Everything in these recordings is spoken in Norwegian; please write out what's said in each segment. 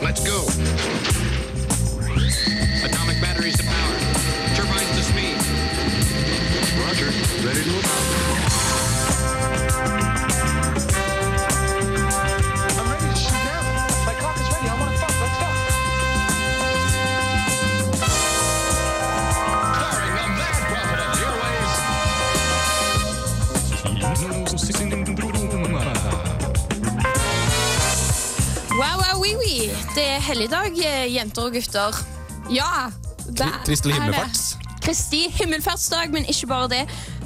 Let's go. Jenter og gutter. Ja, er himmelfarts. Kristi himmelfartsdag, men ikke bare det.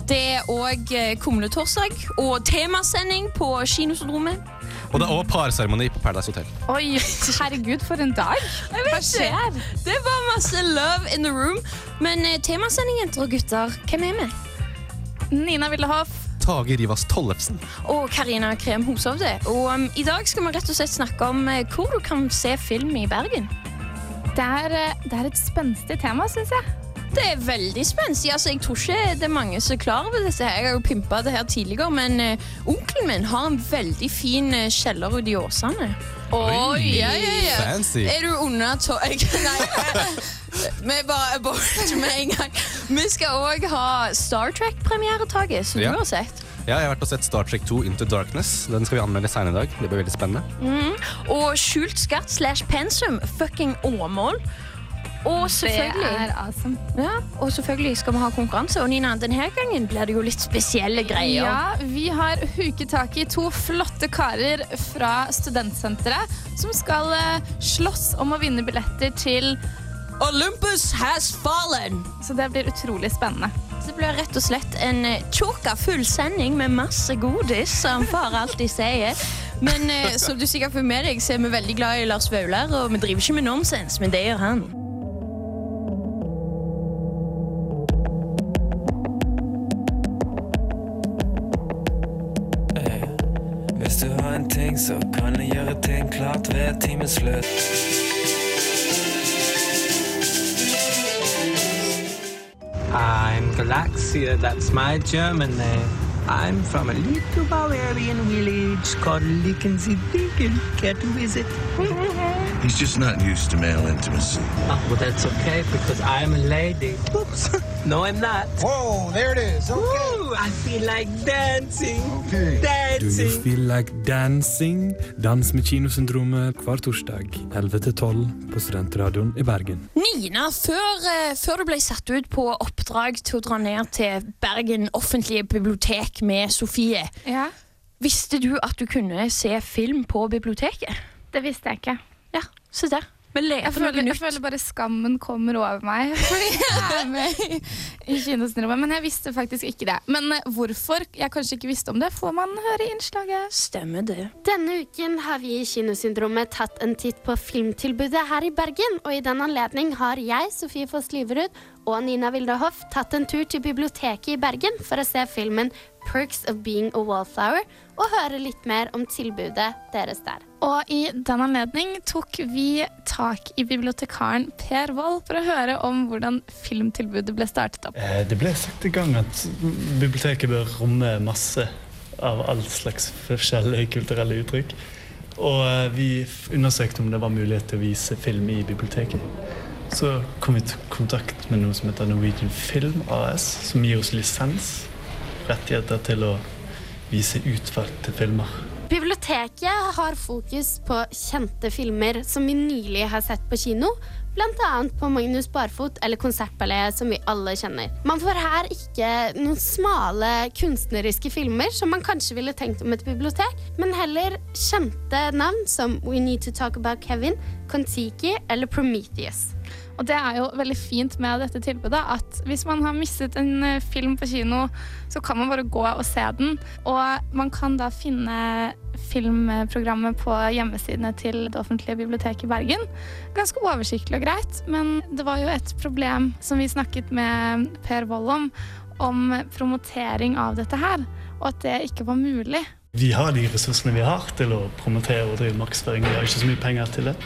Det er òg kumletorsdag og temasending på Kinosodromet. Og det er også parseremoni på Paradise Hotel. Oi, herregud, for en dag. Hva skjer? Det var masse love in the room. Men eh, temasending, jenter og gutter, hvem er vi? Nina Villehoff. Tage Rivas Tollefsen. Og Karina Krem Hoshovde. Og um, i dag skal vi rett og slett snakke om eh, hvor du kan se film i Bergen. Det er, eh, det er et spenstig tema, syns jeg. Det er veldig spenstig. Altså, jeg tror ikke det er mange som er klar over dette. her. Jeg har jo pimpa det her tidligere, men uh, onkelen min har en veldig fin uh, kjeller ute i Åsane. Oi! Ja, ja, ja. Fancy. Er du under tog? Nei. Vi bare aborter med en gang. Vi skal òg ha Star Trek-premieretaket, som Ja. du har sett. Ja, jeg har vært og sett Star Trek 2 Into Darkness. Den skal vi anmelde senere i dag. Det blir veldig spennende. Og skjult skatt slash pensum. Fucking Åmål. Og Det selvfølgelig er awesome. ja, Og selvfølgelig skal vi ha konkurranse. Og Nina, denne gangen blir det jo litt spesielle greier. Ja, Vi har huket tak i to flotte karer fra studentsenteret som skal eh, slåss om å vinne billetter til Olympus has fallen! Så det blir utrolig spennende. Det blir rett og slett en eh, tjåka full sending med masse godis, som far alltid sier. Men eh, som du sikkert får med deg, så er vi veldig glad i Lars Vaular, og vi driver ikke med nonsens, men det gjør han. Hvis du har en ting, så kan jeg gjøre ting klart ved timens slutt. Galaxia, that's my German name. I'm from a little Bavarian village called Lickensee-Dinkel. Care to visit? He's just not used to male intimacy. Oh, well, that's okay because I'm a lady. Oops. No, I'm not. Whoa, there it is. Okay. Woo, I feel like dancing. Okay. Do you feel like dancing? Dans med Kinosyndromet hver torsdag 11-12 på Studentradioen i Bergen. Nina, før, eh, før du ble satt ut på oppdrag til å dra ned til Bergen offentlige bibliotek med Sofie, Ja, visste du at du kunne se film på biblioteket? Det visste jeg ikke. Ja, se der. Vi le Jeg føler, jeg føler bare skammen kommer over meg fordi jeg er med i, i Kinosyndromet. Men jeg visste faktisk ikke det. Men eh, hvorfor jeg kanskje ikke visste om det, får man høre i innslaget. Stemmer det. Denne uken har vi i Kinosyndromet tatt en titt på filmtilbudet her i Bergen. Og i den anledning har jeg, Sofie Foss Liverud og Nina Wilde Hoff tatt en tur til biblioteket i Bergen for å se filmen Perks of Being a Wallflower og høre litt mer om tilbudet deres der. Og i den anledning tok vi tak i bibliotekaren Per Wold for å høre om hvordan filmtilbudet ble startet opp. Eh, Det ble sagt i gang at biblioteket bør romme masse av all slags forskjellige kulturelle uttrykk. Og eh, vi undersøkte om det var mulighet til å vise film i biblioteket. Så kom vi i kontakt med noe som heter Norwegian Film AS, som gir oss lisens, rettigheter til å vise utvalgte filmer. Biblioteket har fokus på kjente filmer som vi nylig har sett på kino. bl.a. på Magnus Barfot eller Konsertballet, som vi alle kjenner. Man får her ikke noen smale kunstneriske filmer som man kanskje ville tenkt om et bibliotek, men heller kjente navn som We Need To Talk About Kevin, Kon-Tiki eller Prometheus. Og det er jo veldig fint med dette tilbudet at hvis man har mistet en eh, film på kino, så kan man bare gå og se den. Og man kan da finne filmprogrammet på hjemmesidene til det offentlige biblioteket i Bergen. Ganske oversiktlig og greit, men det var jo et problem som vi snakket med Per Wold om, om promotering av dette her, og at det ikke var mulig. Vi har de ressursene vi har til å promotere og drive markedsføring. Vi har ikke så mye penger til det.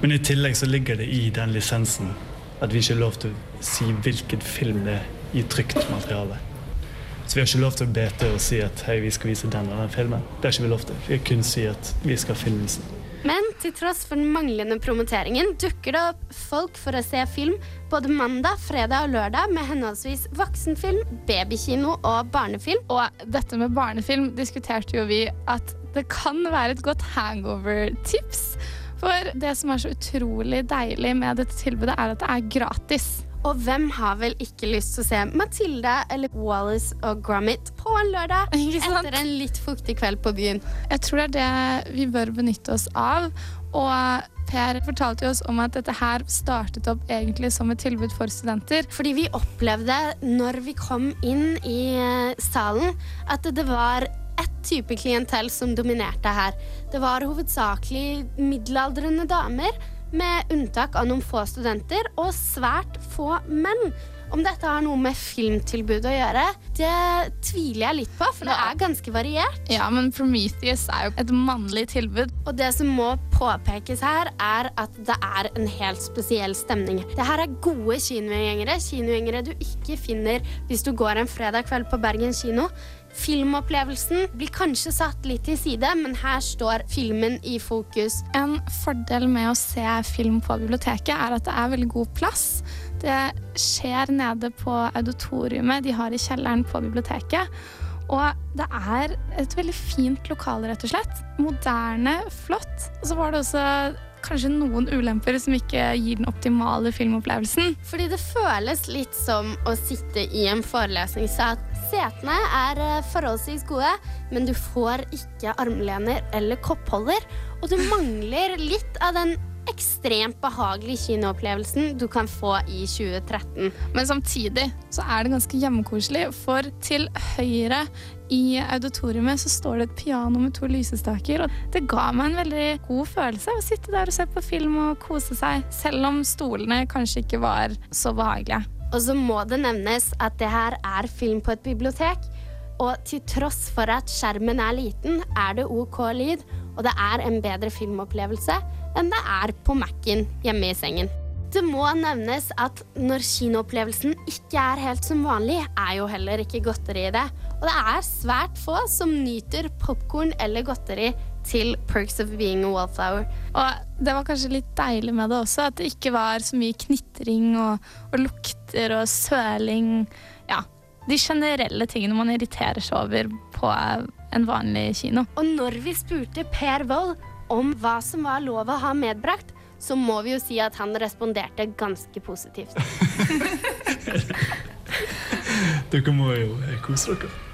Men i tillegg så ligger det i den lisensen at vi ikke har lov til å si hvilken film det er i trygt materiale. Så vi har ikke lov til å be til å si at hei, vi skal vise den og den filmen. Det har ikke vi lov til. Vi har kun si at vi skal filme Men til tross for den manglende promoteringen dukker det opp folk for å se film både mandag, fredag og lørdag med henholdsvis voksenfilm, babykino og barnefilm. Og dette med barnefilm diskuterte jo vi at det kan være et godt hangover-tips. For det som er så utrolig deilig med dette tilbudet, er at det er gratis. Og hvem har vel ikke lyst til å se Matilda eller Wallace og Gromit på en lørdag etter en litt fuktig kveld på byen? Jeg tror det er det vi bør benytte oss av. Og Per fortalte jo oss om at dette her startet opp egentlig som et tilbud for studenter. Fordi vi opplevde når vi kom inn i eh, salen, at det var ett type klientell som dominerte her. Det var hovedsakelig middelaldrende damer, med unntak av noen få studenter, og svært få menn. Om dette har noe med filmtilbud å gjøre, det tviler jeg litt på, for det er ganske variert. Ja, men Prometheus er jo et mannlig tilbud. Og det som må påpekes her, er at det er en helt spesiell stemning. Det her er gode kinogjengere, kinogjengere du ikke finner hvis du går en fredag kveld på Bergen kino. Filmopplevelsen blir kanskje satt litt til side, men her står filmen i fokus. En fordel med å se film på biblioteket er at det er veldig god plass. Det skjer nede på auditoriumet de har i kjelleren på biblioteket. Og det er et veldig fint lokale, rett og slett. Moderne, flott. Og så var det også kanskje noen ulemper som ikke gir den optimale filmopplevelsen. Fordi det føles litt som å sitte i en forelesningssal. Setene er eh, forholdsvis gode, men du får ikke armlener eller koppholder. Og du mangler litt av den ekstremt behagelige kinoopplevelsen du kan få i 2013. Men samtidig så er det ganske hjemmekoselig, for til høyre i auditoriumet så står det et piano med to lysestaker, og det ga meg en veldig god følelse å sitte der og se på film og kose seg, selv om stolene kanskje ikke var så behagelige. Og så må det nevnes at det her er film på et bibliotek. Og til tross for at skjermen er liten, er det OK lyd, og det er en bedre filmopplevelse enn det er på Mac-en hjemme i sengen. Det må nevnes at når kinoopplevelsen ikke er helt som vanlig, er jo heller ikke godteri i det. Og det er svært få som nyter popkorn eller godteri til Perks of Being a Wallflower. Og det var kanskje litt deilig med det også, at det ikke var så mye knitring og, og lukter og søling. Ja, de generelle tingene man irriterer seg over på en vanlig kino. Og når vi spurte Per Wold om hva som var lov å ha medbrakt, så må vi jo si at han responderte ganske positivt. Dere må jo kose dere.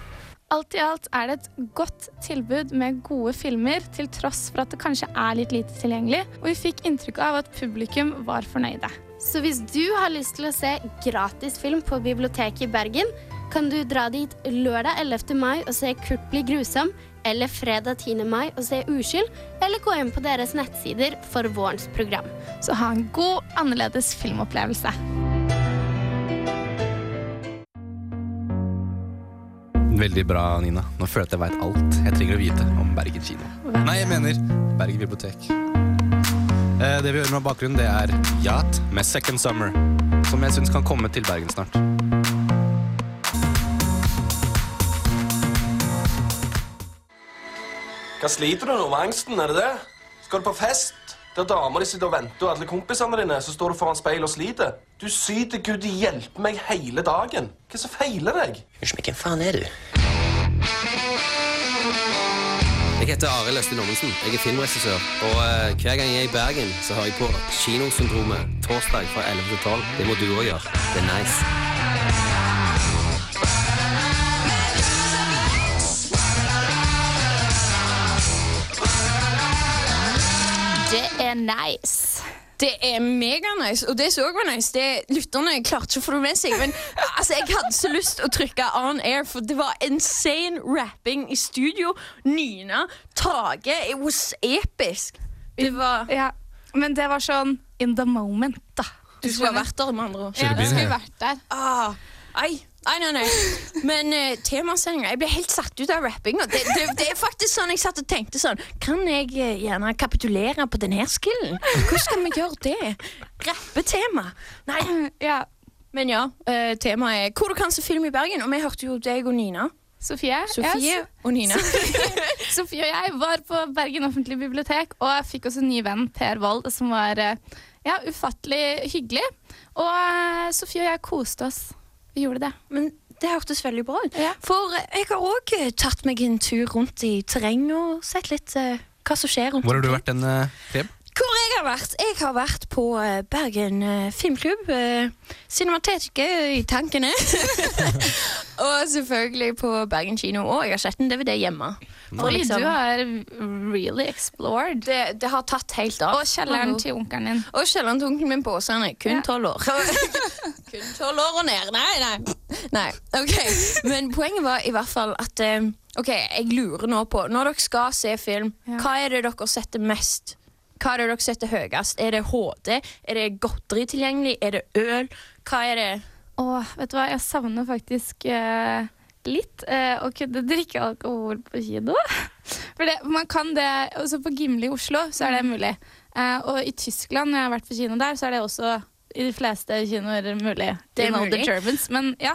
Alt i alt er det et godt tilbud med gode filmer, til tross for at det kanskje er litt lite tilgjengelig, og vi fikk inntrykk av at publikum var fornøyde. Så hvis du har lyst til å se gratis film på biblioteket i Bergen, kan du dra dit lørdag 11. mai og se Kurt bli grusom, eller fredag 10. mai og se Uskyld, eller gå inn på deres nettsider for vårens program. Så ha en god, annerledes filmopplevelse. Veldig bra, Nina. Nå føler jeg at jeg veit alt jeg trenger å vite om Bergen kino. Nei, jeg mener Bergen bibliotek. Eh, Det vi hører med bakgrunnen, det er Yacht med Second Summer, som jeg syns kan komme til Bergen snart. Hva sliter du nå med angsten? Er det det? Skal du på fest? Der damer de sitter og venter, og alle kompisene dine, så står du foran speilet og sliter. Du syter Gud hjelpe meg hele dagen. Hva som feiler deg? Unnskyld meg, hvem faen er du? Jeg heter Arild Østin Ommensen. Jeg er filmregissør. Og uh, hver gang jeg er i Bergen, så hører jeg på Kinosyndromet torsdag fra 11 til 12. Det må du òg gjøre. Det er nice. Er nice. Det er meganice, og det som også var nice, det lytterne klarte ikke å få det med seg. Men altså, jeg hadde så lyst å trykke on air, for det var insane rapping i studio. Nina, Tage It was episk. Det var Ja, men det var sånn in the moment, da. Du skulle ha vært der, med andre ord. Ja, du skulle vært der. Ah, ei. Nei, nei, nei. Men uh, temasendinga Jeg ble helt satt ut av rappinga. Det, det, det er faktisk sånn jeg satt og tenkte sånn Kan jeg uh, gjerne kapitulere på denne skillen? Hvordan skal vi gjøre det? Rappetema. Nei. Ja. Men ja, uh, temaet er hvor du kan se film i Bergen. Og vi hørte jo deg og Nina Sofie. Sofie Yes. og Nina. Sofie og jeg var på Bergen offentlige bibliotek, og jeg fikk også en ny venn, Per Wold, som var eh, ja, ufattelig hyggelig. Og eh, Sofie og jeg koste oss. Vi gjorde det. Men det hørtes veldig bra ut. For eh, jeg har òg tatt meg en tur rundt i terrenget og sett litt uh, hva som skjer rundt Hvor har du vært den, uh, Kleb? Hvor jeg har vært? Jeg har vært på eh, Bergen eh, filmklubb. Uh, Cinemateket i tankene. og selvfølgelig på Bergen kino. Og jeg har sett en DVD hjemme. For Oi, liksom- du har really explored. Det, det har tatt helt av. Og kjelleren til onkelen din. Og kjelleren til onkelen min på Åsane. Kun Ja. tolv år. Kun tolv år og ned. Nei, nei. nei. Ok, Men poenget var i hvert fall at eh, Ok, jeg lurer nå på Når dere skal se film, hva er det dere setter mest? Hva er det dere setter høyest? Er det HD? Er det godteri tilgjengelig? Er det øl? Hva er det? Åh, vet du hva, jeg savner faktisk eh, litt eh, å kunne drikke alkohol på kino. For det, man kan det, også på Gimle i Oslo så er det mulig. Eh, og i Tyskland, når jeg har vært på kino der, så er det også i de fleste kinoer mulig. Det er mulig. Germans, men ja.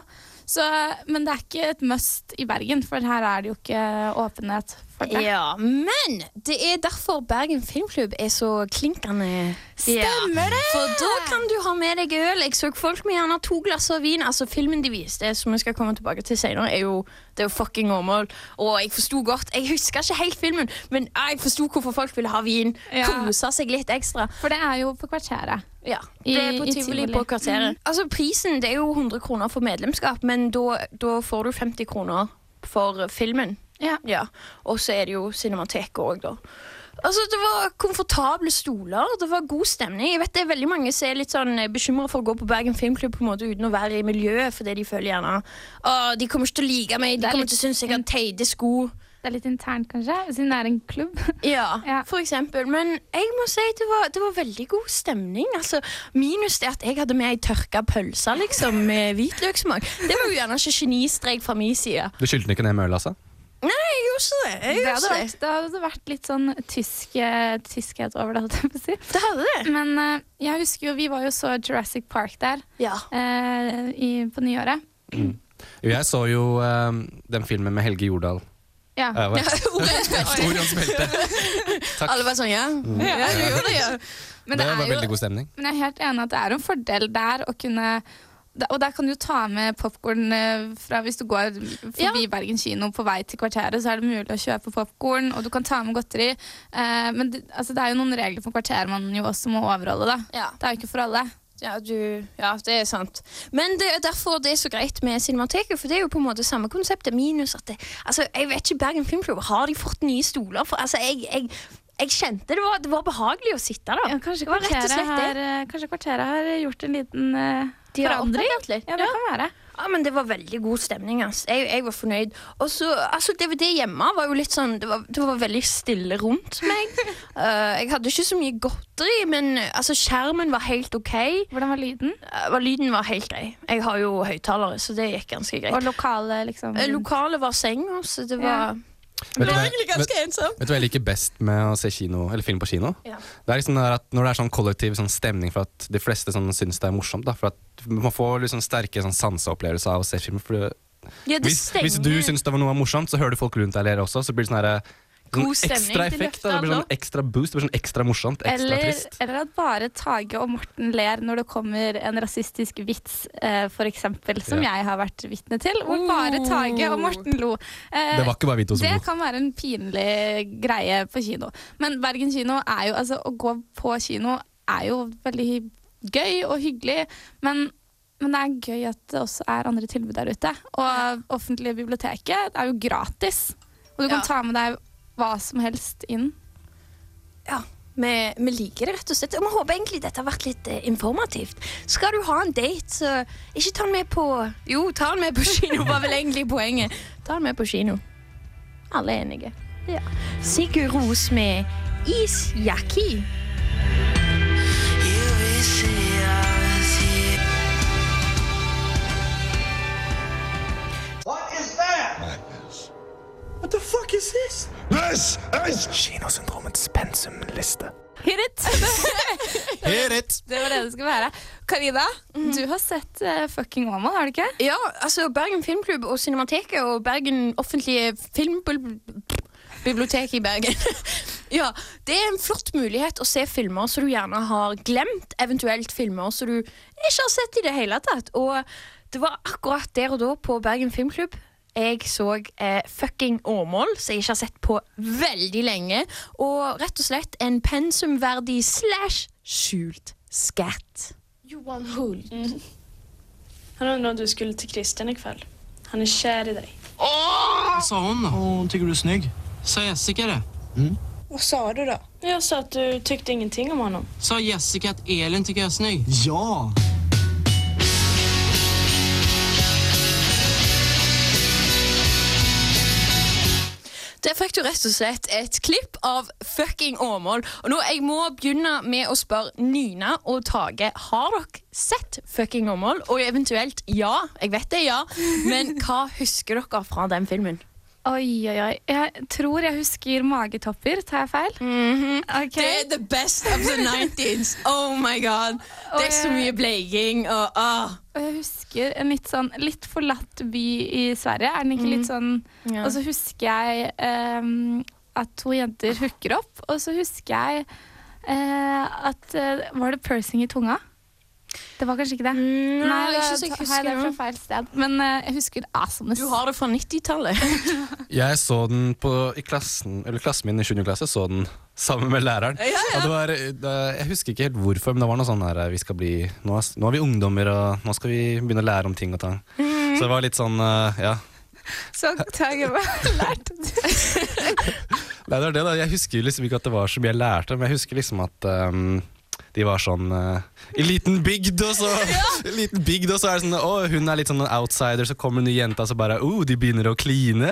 Så, men det er ikke et must i Bergen, for her er det jo ikke åpenhet for det. Ja, men det er derfor Bergen Filmklubb er så klinkende. Stemmer det! For da kan du ha med deg øl. Jeg så folk med gjerne to glass av vin. Altså Filmen de viste, som vi skal komme tilbake til senere, er jo, det er jo fucking åmål. Og jeg forsto godt Jeg husker ikke helt filmen, men jeg forsto hvorfor folk ville ha vin. Ja. Kose seg litt ekstra. For det er jo på kvarteret. Ja, det er på tivoli på kvarteret. Mm. Altså Prisen det er jo 100 kroner for medlemskap, men da får du 50 kroner for filmen. Ja. Og så er det jo Cinemateket òg, da. Altså, Det var komfortable stoler, det var god stemning. Jeg vet det er veldig Mange som er litt sånn bekymra for å gå på Bergen Filmklubb på en måte uten å være i miljøet, fordi de føler gjerne å, de kommer ikke til å like meg, de er kommer litt til å synes jeg har teite sko. Det er litt internt, kanskje, siden det er en klubb. Ja, for eksempel. Men jeg må si det var, det var veldig god stemning. Altså, minus det at jeg hadde med ei tørka pølse liksom, med hvitløksmak. Det var jo gjerne ikke genistrek fra min side. Du skyldte ikke ned med øl, altså? Nei, jeg gjorde ikke det. Jeg Det hadde, vært, det hadde vært litt sånn tysk, eh, tyskhet over det, holdt jeg på å si. Det hadde det. Men uh, jeg husker jo, vi var jo så Jurassic Park der eh, i, på nyåret. Mm. jeg så jo uh, den filmen med Helge Jordal. Ja. Belte. Takk. Alle bare sånn, ja. Mm. Ja, ja. det, ja. Men det det var er jo- veldig god stemning. Men jeg er helt enig at det er en fordel der å kunne og der kan du ta med popkorn fra hvis du går forbi Bergen kino på vei til kvarteret, så er det mulig å kjøpe popkorn, og du kan ta med godteri. Eh, men det, altså, det er jo noen regler for kvarteret man jo også må overholde, da. Det er jo ikke for alle. Ja, du, ja, det er sant. Men det er derfor det er så greit med Cinemateket, for det er jo på en måte samme konseptet, minus at det, altså, Jeg vet ikke, Bergen Filmklubb, har de fått nye stoler? For altså, jeg, jeg, jeg kjente det var, det var behagelig å sitte der. Kanskje var rett og kvarteret, har, eh, kanskje kvarteret har gjort en liten uh, forandring? Ja, det kan være. Ja, men det var veldig god stemning. ass. Jeg, jeg var fornøyd. Og så, altså, DVD hjemme var jo litt sånn Det var, det var veldig stille rundt meg. uh, jeg hadde ikke så mye godteri, men altså, skjermen var helt OK. Hvordan var lyden? lyden var helt grei. Jeg har jo høyttalere, så det gikk ganske greit. Og lokale, liksom? Uh, Lokalet var senga, så det var Vet du, hva, vet, vet du hva jeg liker best med å se kino, eller film på kino? Ja. Det er liksom det at Når det er sånn kollektiv sånn stemning for at de fleste sånn, syns det er morsomt. Da, for at Man får liksom sterke sånn, sanseopplevelser av å se film. For det, Ja, hvis, hvis du syns det var noe morsomt, så hører du folk rundt deg le også. Så blir det sånn her, sånn God stemning, ekstra det effekt. til løftet. Det blir sånn ekstra boost, det blir sånn ekstra morsomt, ekstra Eller, trist. eller at bare Tage og Morten ler når det kommer en rasistisk vits, uh, for eksempel, som Ja. jeg har vært vitne til, hvor bare Tage og Morten lo. Uh, Det var ikke bare vi to som det lo. kan være en pinlig greie på kino. Men Bergen kino er jo Altså, å gå på kino er jo veldig gøy og hyggelig, men men det er gøy at det også er andre tilbud der ute. Og offentlige biblioteket er jo gratis. Og du kan Ja. ta med deg hva som helst inn. Ja, vi, vi liker det rett og slett. Og vi håper egentlig dette har vært litt eh, informativt. Skal du ha en date, så ikke ta den med på Jo, ta den med på kino, var vel egentlig poenget. Ta den med på kino. Alle er enige. Ja. Sigurd Ros med Isjaki. What is that? What the fuck is this? This is Kinosyndromets pensumliste. Hit it! Hit it! Det var det det skulle være. Karina, du har sett uh, fucking Woman, har du ikke? Ja, altså Bergen Filmklubb og Cinemateket og Bergen offentlige filmbibliotek i Bergen. ja, Det er en flott mulighet å se filmer som du gjerne har glemt, eventuelt filmer som du ikke har sett i det hele tatt. Og det var akkurat der og da på Bergen Filmklubb jeg så eh, fucking Åmål, som jeg ikke har sett på veldig lenge. Og rett og slett en pensumverdig slash skjult skatt. Johan Hult. Han undrar om du skulle till Christian kveld. Han er kjær i deg. Åh! Hva sa hun, da? Hun syns du er snygg. Sa Jessica det? Mm. Hva sa du da? Jeg sa at du tykte ingenting om ham. Sa Jessica at Elin syns jeg er snygg? Ja! Der fikk du rett og slett et klipp av fucking Åmål. Og nå jeg må begynne med å spørre Nina og Tage Har dere sett fucking Åmål. Og eventuelt ja. Jeg vet det er ja. Men hva husker dere fra den filmen? Oi, oi, oi. Jeg tror jeg husker magetopper. Tar jeg feil? Ok. Det er the best of the 90s. Oh my god. Det er så mye bleiking og ah. Og jeg husker en litt sånn litt forlatt by i Sverige. Er den ikke litt sånn Ja. Og så husker jeg um, at to jenter hooker opp, og så husker jeg uh, at uh, Var det pursing i tunga? Det var kanskje ikke det. nei, det ikke så jeg har jeg det fra feil sted. Men uh, jeg husker awesomeness. Du har det fra 90-tallet. Jeg så den på, i klassen Eller klassen min i 7. klasse så den sammen med læreren. Ja, ja. Og det var, det, jeg husker ikke helt hvorfor, men det var noe sånn her vi skal bli, nå, er, nå er vi ungdommer, og nå skal vi begynne å lære om ting og tang. Mm. Så det var litt sånn, uh, ja. Så Tage, hva lærte du? Nei, det var det da. Jeg husker liksom ikke at det var så mye jeg lærte, men jeg husker liksom at ehm, de var sånn uh, I liten bygd, og så I liten bygd, og så er det sånn Å, hun er litt sånn en outsider, så kommer en ny jente, og så bare oh, de begynner å kline.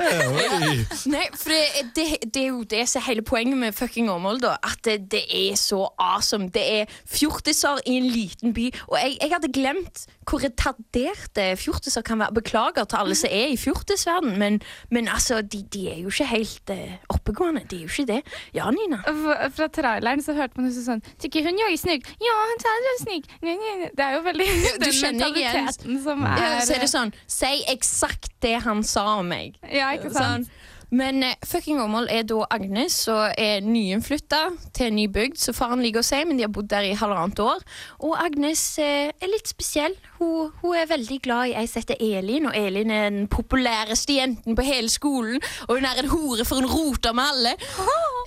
Nei, for det, det, det er jo det som er hele poenget med fucking Åmål, da. At det, det er så awesome. Det er fjortiser i en liten by. Og jeg, jeg hadde glemt hvor retarderte fjortiser kan være. Beklager til alle som er i fjortisverden, men, men altså, de, de er jo ikke helt uh, oppegående. De er jo ikke det. Ja, Nina? Fra, fra traileren så hørte man sånn Tykker hun jo i er snygg? Ja, han snygg. Nei, nei, nei. Det er jo veldig Du den mentaliteten som er ja, Så er det sånn Si eksakt det han sa om meg. Ja, ikke sant? Sånn. Men uh, fucking Åmål er da Agnes og er nyinnflytta til en ny bygd, så faren liker å si, men de har bodd der i halvannet år. Og Agnes uh, er litt spesiell. Hun, hun er veldig glad i ei som heter Elin, og Elin er den populæreste jenten på hele skolen. Og hun er en hore for hun roter med alle.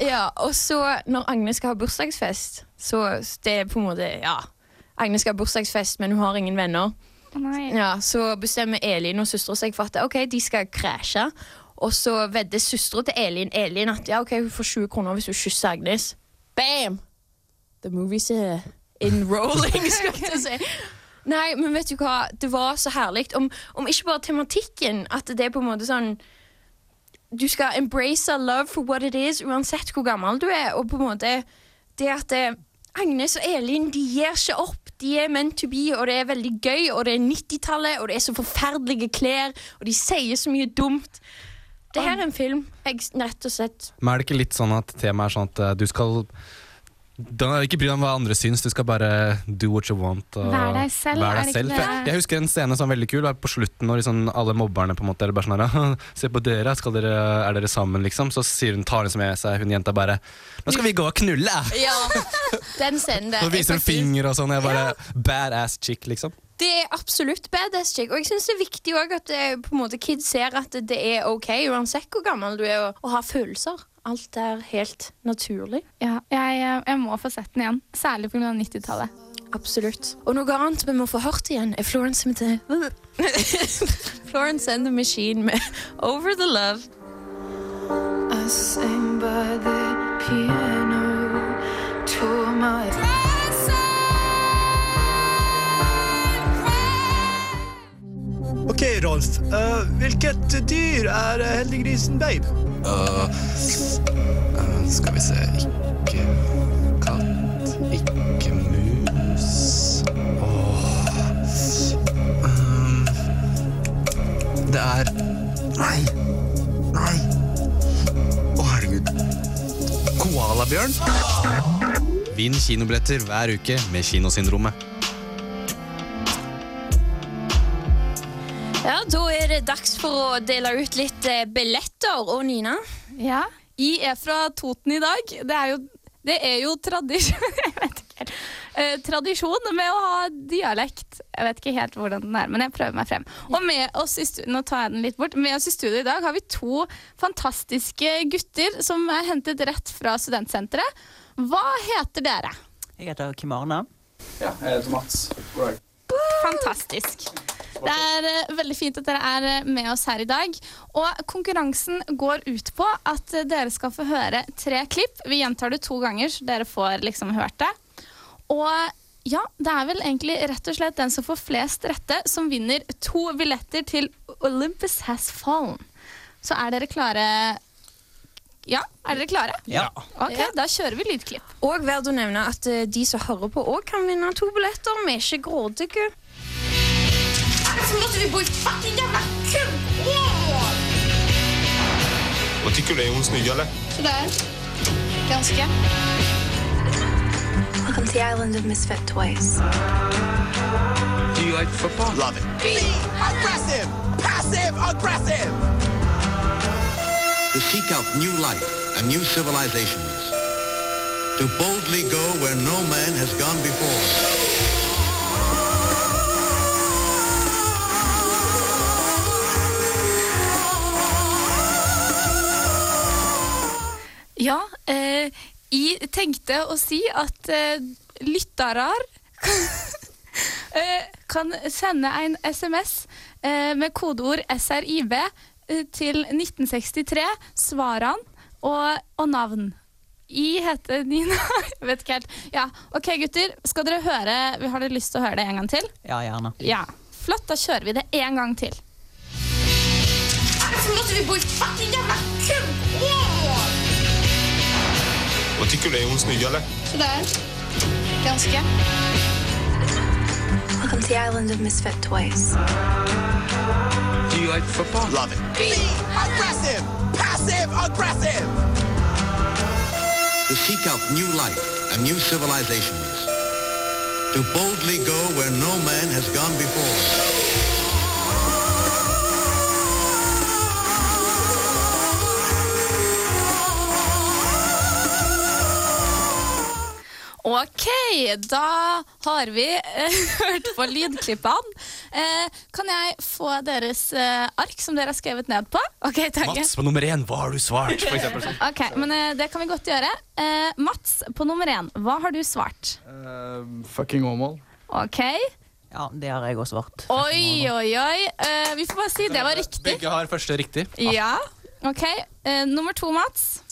Ja, og så, når Agnes skal ha bursdagsfest, så det er på en måte Ja. Agnes skal ha bursdagsfest, men hun har ingen venner. Ja, Så bestemmer Elin og søstera seg for at ok, de skal krasje. Og så vedder søstera til Elin Elin at ja, ok, hun får 20 kroner hvis hun kysser Agnes. Bam! The movie's are in rolling, skal jeg til å si. Nei, men vet du hva? Det var så herlig. Om, om ikke bare tematikken, at det er på en måte sånn Du skal embrace love for what it is, uansett hvor gammel du er. Og på en måte det at eh, Agnes og Elin de gir ikke opp. De er meant to be, og det er veldig gøy. Og det er 90-tallet, og det er så forferdelige klær, og de sier så mye dumt. Det her er en film jeg rett og slett Men er det ikke litt sånn at temaet er sånn at eh, du skal da er ikke bry deg om hva andre syns, du skal bare do what you want. Og Vær deg selv, vær deg selv. det? Jeg, jeg husker en scene som var veldig kul, var på slutten når liksom alle mobberne på en måte er bare sånn her, Se på dere, skal dere, er dere sammen, liksom? Så sier hun, tar hun med seg hun jenta bare Nå skal vi gå og knulle! Ja, den scenen der. Så viser hun er finger og sånn. Jeg bare Badass chick, liksom. Det er absolutt badass chick. Og jeg syns det er viktig også at eh, på en måte kids ser at det er ok, uansett hvor gammel du er, å ha følelser. Alt er helt naturlig. Ja, jeg, jeg må få sett den igjen. Særlig pga. 90-tallet. Absolutt. Og noe annet vi må få hørt igjen, er Florence med Florence and the Machine med Over the Love. I sang by the piano, tore my Ok, Rolf. Uh, hvilket dyr er eh, heldiggrisen Babe? Uh, uh, skal vi se Ikke katt, ikke mus oh. um, Det er Nei! Nei! Å, herregud. Koalabjørn? Vinn kinobilletter hver uke med Kinosyndromet. Ja, Da er det dags for å dele ut litt eh, billetter. Og Nina? Ja, jeg er fra Toten i dag. Det er jo, det er jo tradisjon Jeg vet ikke helt. Eh, tradisjon med å ha dialekt. Jeg vet ikke helt hvordan den er, men jeg prøver meg frem. Og med oss i studio, nå tar jeg den litt bort. Med oss i studio i dag har vi to fantastiske gutter som er hentet rett fra studentsenteret. Hva heter dere? Jeg heter Kim Arne. Ja, jeg heter Mats. God dag. Fantastisk. Det er eh, veldig fint at dere er eh, med oss her i dag. Og konkurransen går ut på at eh, dere skal få høre tre klipp. Vi gjentar det to ganger, så dere får liksom hørt det. Og ja, det er vel egentlig rett og slett den som får flest rette, som vinner to billetter til Olympus Has Fallen. Så er dere klare? Ja, er dere klare? Ja. Ok, Da kjører vi lydklipp. Og verdt å nevne at de som hører på, òg kan vinne to billetter. Vi er ikke grådige. Varför måste vi bo i ett fucking jävla kukhål? Vad tycker du? Är hon snygg eller? Sådär. Ganska. Welcome to the island of misfit toys. Do you like football? Love it. Be aggressive! Passive aggressive! to seek out new life and new civilizations, to boldly go where no man has gone before. Ja, eh, jeg tenkte å si at eh, lyttere eh, kan sende en SMS eh, med kodeord SRIB eh, til 1963, svarene og, og navn. Jeg heter Nina. Jeg vet ikke helt. Ja, OK, gutter. Skal dere høre Har dere lyst til å høre det en gang til? Ja, gjerne. Ja. Flott, da kjører vi det en gang til. Hvorfor måtte vi bo i fucking jävla kukhål? Vad tycker du? Är hon snygg eller? Sådär. Ganska. Welcome to the island of misfit toys. Do you like football? Love it. Be aggressive! Passive aggressive! To seek out new life and new civilizations, to boldly go where no man has gone before. OK, da har vi eh, hørt på lydklippene. Eh, kan jeg få deres eh, ark som dere har skrevet ned på? Ok, takk. Mats på nummer én, hva har du svart? For eksempel, sånn. Ok, men eh, Det kan vi godt gjøre. Eh, Mats på nummer én, hva har du svart? Uh, fucking Åmål. OK. Ja, det har jeg også svart. Oi, oi, oi. Eh, vi får bare si det var riktig. Begge har første riktig. Ja. OK. Eh, nummer to, Mats.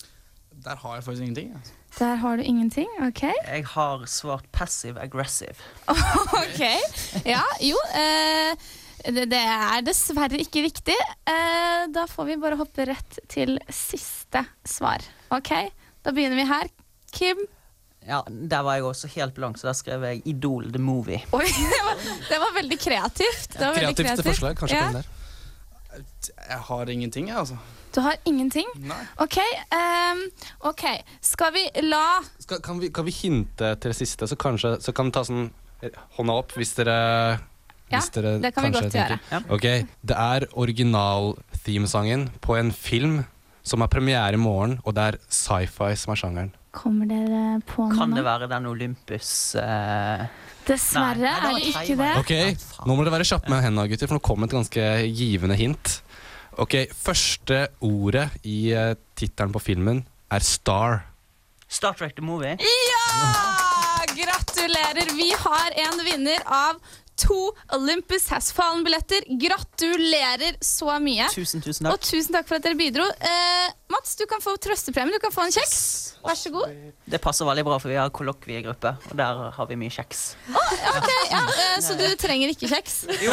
Der har jeg faktisk ingenting. Altså. Der har du ingenting. OK. Jeg har svart passive aggressive. Ok, ja, jo eh, det, det er dessverre ikke riktig. Eh, da får vi bare hoppe rett til siste svar. Ok, da begynner vi her. Kim? Ja, Der var jeg også helt blank, så der skrev jeg Idol the movie. Oi, det var, det var veldig kreativt. Det var veldig Kreativt kreativt. forslag, kanskje Ja. på den der. Jeg har ingenting, jeg, altså. Du har ingenting? Ok, Um, ok. Skal vi la Skal, kan, vi, kan vi hinte til det siste, så kanskje så kan vi ta sånn eh, hånda opp hvis dere Ja, hvis dere det kan vi kanskje godt gjøre. Ja. Ok, Det er original-themesangen på en film som har premiere i morgen, og det er sci-fi som er sjangeren. Kommer dere på noe Kan det være den Olympus uh... Dessverre Nei, er det ikke det. Ok, Nå må dere være kjappe med hendene, gutter, for nå kom et ganske givende hint. Ok, Første ordet i uh, tittelen på filmen er Star. Star Trek the movie? Ja! Gratulerer! Vi har en vinner av to Olympus Has Fallen-billetter. Gratulerer så mye. Tusen, tusen Og takk. tusen takk for at dere bidro. Eh, Mats, du kan få trøstepremie. Du kan få en kjeks. Vær så god. Det passer veldig bra, for vi har kollokviegruppe, og der har vi mye kjeks. Ok, ja, eh, Så du trenger ikke kjeks? Jo,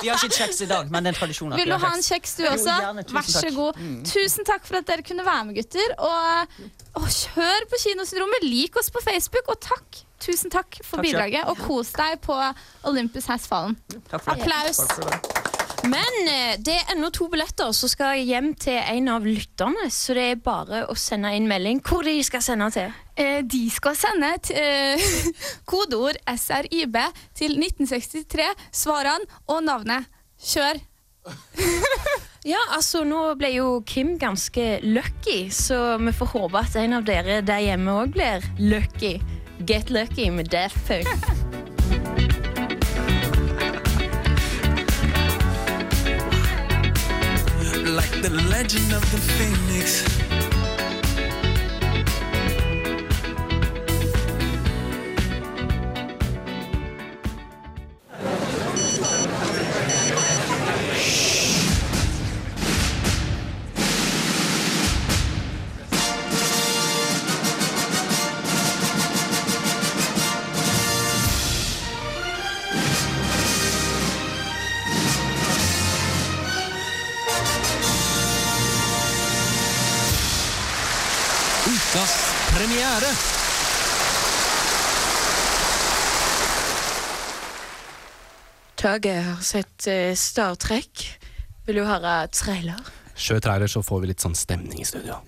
vi har ikke kjeks i dag, men det er en tradisjon. Vil vi du ha en kjeks, du Jo, også? gjerne. Tusen Vær så takk. god. Mm. Tusen takk for at dere kunne være med, gutter. Og, og hør på Kinosyndromet. Lik oss på Facebook, og takk. Tusen takk for Takk bidraget. Og kos deg på Olympus Has Fallen. Takk for. Applaus. Takk for det. Men eh, det er ennå to billetter som skal hjem til en av lytterne. Så det er bare å sende inn melding hvor de skal sende til. Eh, de skal sende et eh, kodeord SRIB til 1963, svarene og navnet. Kjør. Ja, altså Nå ble jo Kim ganske lucky, så vi får håpe at en av dere der hjemme òg blir lucky. Get lucky med Daft Punk. like the legend of the phoenix. Tage har sett eh, Star Trek. Vil du høre trailer? Kjør trailer, så får vi litt sånn stemning i studio.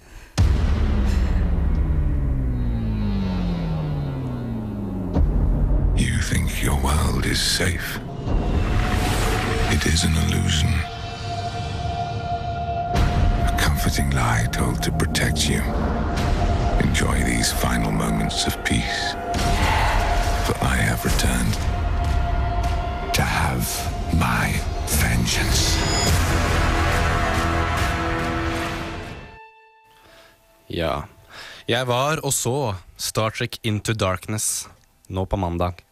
You think your world is safe. It is an illusion. A comforting lie told to protect you. Enjoy these final moments of peace. For I have returned to have my vengeance. Ja. Jeg var og så Star Trek Into Darkness nå på mandag.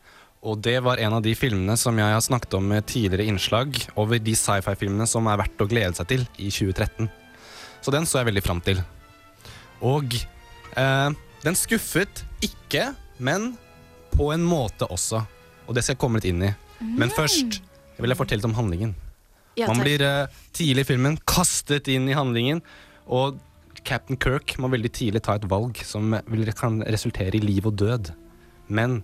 Og det var en av de filmene som jeg har snakket om med tidligere innslag over de sci-fi-filmene som er verdt å glede seg til i 2013. Så den så jeg veldig fram til. Og eh, den skuffet ikke, men på en måte også. Og det skal jeg komme litt inn i. Men først vil jeg fortelle om handlingen. Man blir eh, tidlig i filmen kastet inn i handlingen, og Captain Kirk må veldig tidlig ta et valg som vil, kan resultere i liv og død. Men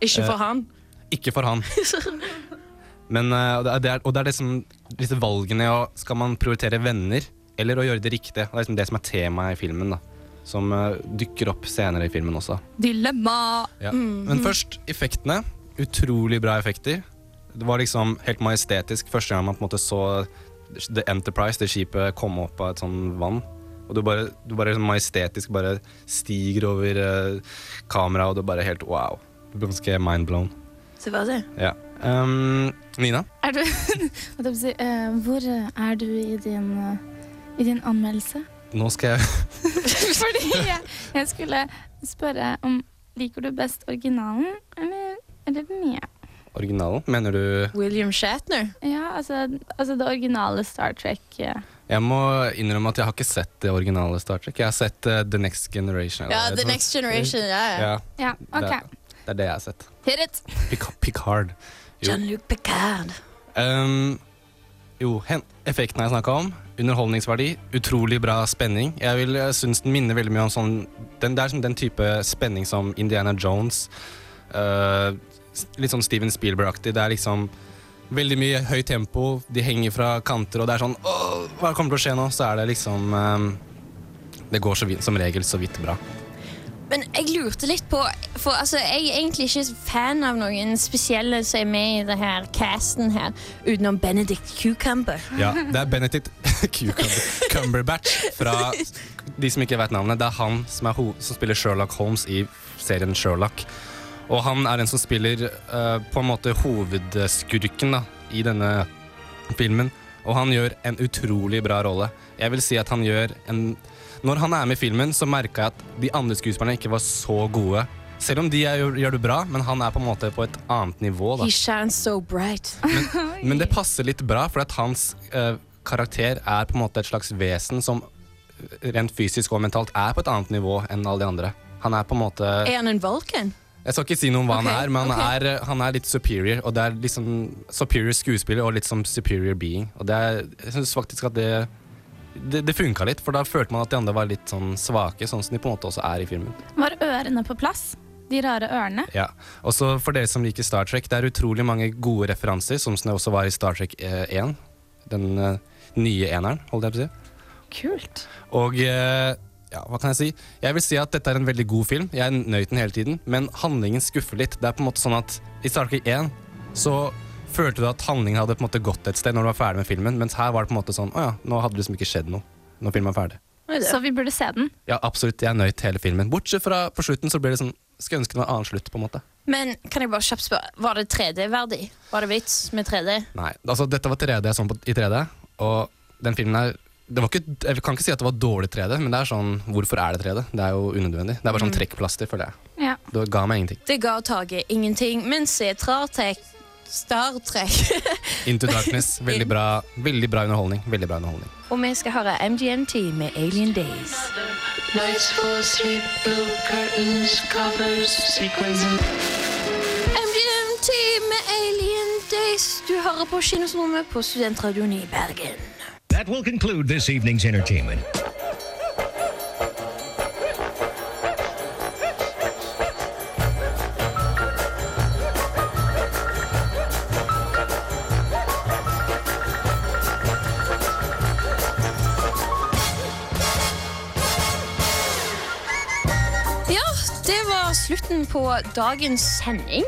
Ikke for eh, han. Ikke for han. Men, eh, og det er, det er, og det er liksom disse valgene og Skal man prioritere venner eller å gjøre det riktige? Det er liksom det som er temaet i filmen. da Som eh, dukker opp senere i filmen også. Dilemma. Ja. Mhm. Men først effektene. Utrolig bra effekter. Det var liksom helt majestetisk første gang man på en måte så The Enterprise, det skipet, komme opp av et sånn vann. Og du bare, du bare sånn majestetisk bare stiger over uh, kameraet, og du bare helt wow. Du blir ganske mindblown. Så hva det? Ja. Um, Nina? Er du eh, Hvor er du i din, eh, i din anmeldelse? Nå skal jeg Fordi jeg, jeg skulle spørre om Liker du best originalen eller, eller den nye? Originalen? Mener du William Shatner? Ja, altså, altså det originale Star Trek. Ja. Jeg må innrømme at jeg har ikke sett det originale Star Trek. Jeg har sett uh, The Next Generation. Ja, eller- The Next Generation, ja, ja. Ja, ok. Det, det er det jeg har sett. Hit it! Pic Picard. Jean-Luc Picard. Um, jo, hen, effekten jeg snakka om. Underholdningsverdi. Utrolig bra spenning. Jeg vil jeg synes den minner veldig mye om sånn den, Det er som den type spenning som Indiana Jones. Uh, litt sånn Steven Spielberg-aktig. Det er liksom veldig mye høyt tempo. De henger fra kanter, og det er sånn Åh, hva kommer til å skje nå? Så er det liksom um, Det går så vidt, som regel så vidt bra. Men jeg lurte litt på For altså, jeg er egentlig ikke fan av noen spesielle som er med i det her casten her, utenom Benedict Cucumber. Ja, det er Benedict Cucumber- Cumberbatch fra de som ikke vet navnet. Det er han som, er som spiller Sherlock Holmes i serien Sherlock. Og han er den som spiller uh, på en måte hovedskurken da, i denne filmen. Og han gjør en utrolig bra rolle. Jeg vil si at han gjør en Når han er med i filmen, så merka jeg at de andre skuespillerne ikke var så gode. Selv om de er, gjør, det bra, men han er på en måte på et annet nivå. da He shines so bright. men det passer litt bra, for at hans uh, karakter er på en måte et slags vesen som eh, rent fysisk og mentalt er på et annet nivå enn alle de andre. Han er på en måte Er han en Vulcan? Jeg skal ikke si noe om hva okay, han er, men han, er, eh, han er litt superior. Og det er liksom superior skuespiller og litt som superior being. Og det er, jeg syns faktisk at det det, det funka litt, for da følte man at de andre var litt sånn svake, sånn som de på en måte også er i filmen. Var ørene på plass? De rare ørene? Ja, og så For dere som liker Star Trek, det er utrolig mange gode referanser, som det også var i Star Trek eh, 1. Den eh, nye eneren, holdt jeg på å si. Kult. Og eh, ja, hva kan jeg si? Jeg vil si at dette er en veldig god film. Jeg nøyt den hele tiden, men handlingen skuffer litt. Det er på en måte sånn at i Star Trek 1 så følte du at handlingen hadde på en måte gått et sted når du var ferdig med filmen, mens her var det på en måte sånn Å ja, nå hadde det liksom ikke skjedd noe når filmen er ferdig. Så vi burde se den. Ja, absolutt. Jeg nøyt hele filmen. Bortsett fra på slutten så blir det sånn Skulle ønske det var en annen slutt, på en måte. Men kan jeg bare kjapt spørre, var det 3D-verdig? Var det vits med 3D? Nei, altså dette var 3D jeg så på i 3D, og den filmen her ikke, Jeg kan ikke si at det var dårlig 3D, men det er sånn Hvorfor er det 3D? Det er jo unødvendig. Det er bare sånn Mm. trekkplaster, føler jeg. Ja. Det ga meg ingenting. Det ga taket ingenting, men se Trartek. Star Trek. Into Darkness. Veldig bra, veldig bra underholdning. Veldig bra underholdning. Og vi skal høre MGMT med Alien Days. MGMT med Alien Days. Du hører på Kinosynet på Studentradioen i Bergen. That will conclude this evening's entertainment. Ja, det var slutten på dagens sending,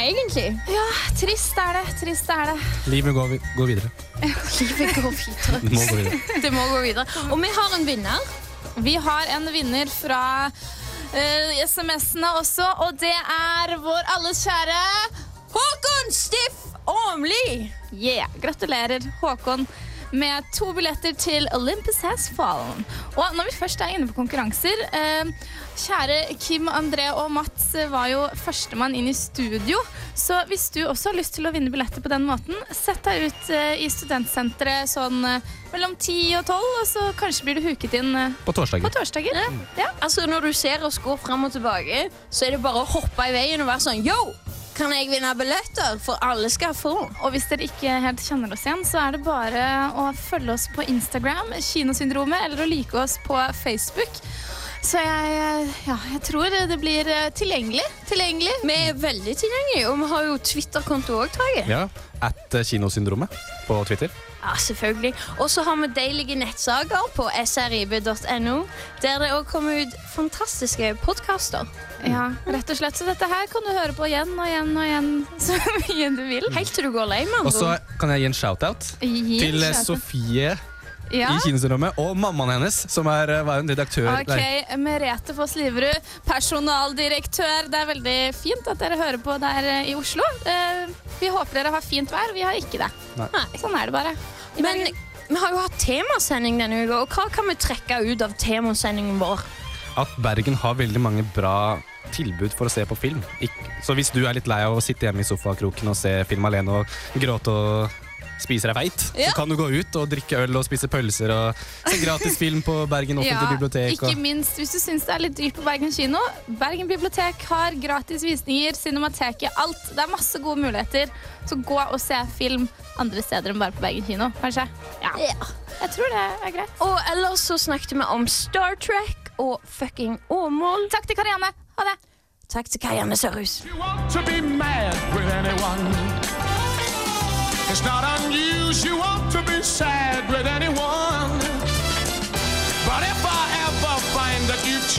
egentlig. Ja, trist er det. Trist er det. Livet går, vi- går videre. Livet går videre. Det må gå videre. Det må gå videre. Og vi har en vinner. Vi har en vinner fra uh, SMS-ene også, og det er vår alles kjære Håkon Stiff Åmli. Yeah, gratulerer, Håkon. Med to billetter til Olympus Has Fallen. Og når vi først er inne på konkurranser eh, Kjære Kim, André og Mats var jo førstemann inn i studio. Så hvis du også har lyst til å vinne billetter på den måten, sett deg ut eh, i studentsenteret sånn eh, mellom 10 og 12, og så kanskje blir du huket inn eh, På torsdager. på torsdager. Ja. Altså, når du ser oss gå fram og tilbake, så er det bare å hoppe i veien og være sånn Yo! Kan jeg vinne billetter? For alle skal få. Og hvis dere ikke helt kjenner oss igjen, så er det bare å følge oss på Instagram, Kinosyndromet, eller å like oss på Facebook. Så jeg, ja, jeg tror det blir eh, tilgjengelig. tilgjengelig. Vi er veldig tilgjengelige, og vi har jo Twitter-konto òg, Tage. Ja, At eh, Kinosyndromet på Twitter. Ja, selvfølgelig. Og så har vi deilige nettsaker på srib.no, der det òg kommer ut fantastiske podkaster. Ja, rett og slett. Så dette her kan du høre på igjen og igjen og igjen så mye du vil. Helt til du går lei, med Og så kan jeg gi en shout-out til eh, shout-out. Sofie Ja. i Kinosyndromet og mammaen hennes, som er, eh, var en redaktør okay, der. Merete Foss Liverud, personaldirektør. Det er veldig fint at dere hører på der eh, i Oslo. Eh, Vi håper dere har fint vær. Vi har ikke det. Nei. Sånn er det bare. Men vi har jo hatt temasending denne uka, og hva kan vi trekke ut av temasendingen vår? At Bergen har veldig mange bra tilbud for å se på film. Så hvis du er litt lei av å sitte hjemme i sofakroken og se film alene og gråte og spise deg feit, Ja. så kan du gå ut og drikke øl og spise pølser og se gratis film på Bergen offentlige bibliotek. ikke Og, minst hvis du syns det er litt dyrt på Bergen kino. Bergen bibliotek har gratis visninger, Cinemateket, alt. Det er masse gode muligheter. Så gå og se film andre steder enn bare på Bergen kino, kanskje. Ja. Jeg tror det er greit. Og ellers så snakket vi om Star Trek og fucking Åmål. Takk til Karianne. Ha det. Takk til Karianne Sørhus. to be mad with anyone. It's not unusual to be sad with anyone. But if I ever find that you've changed,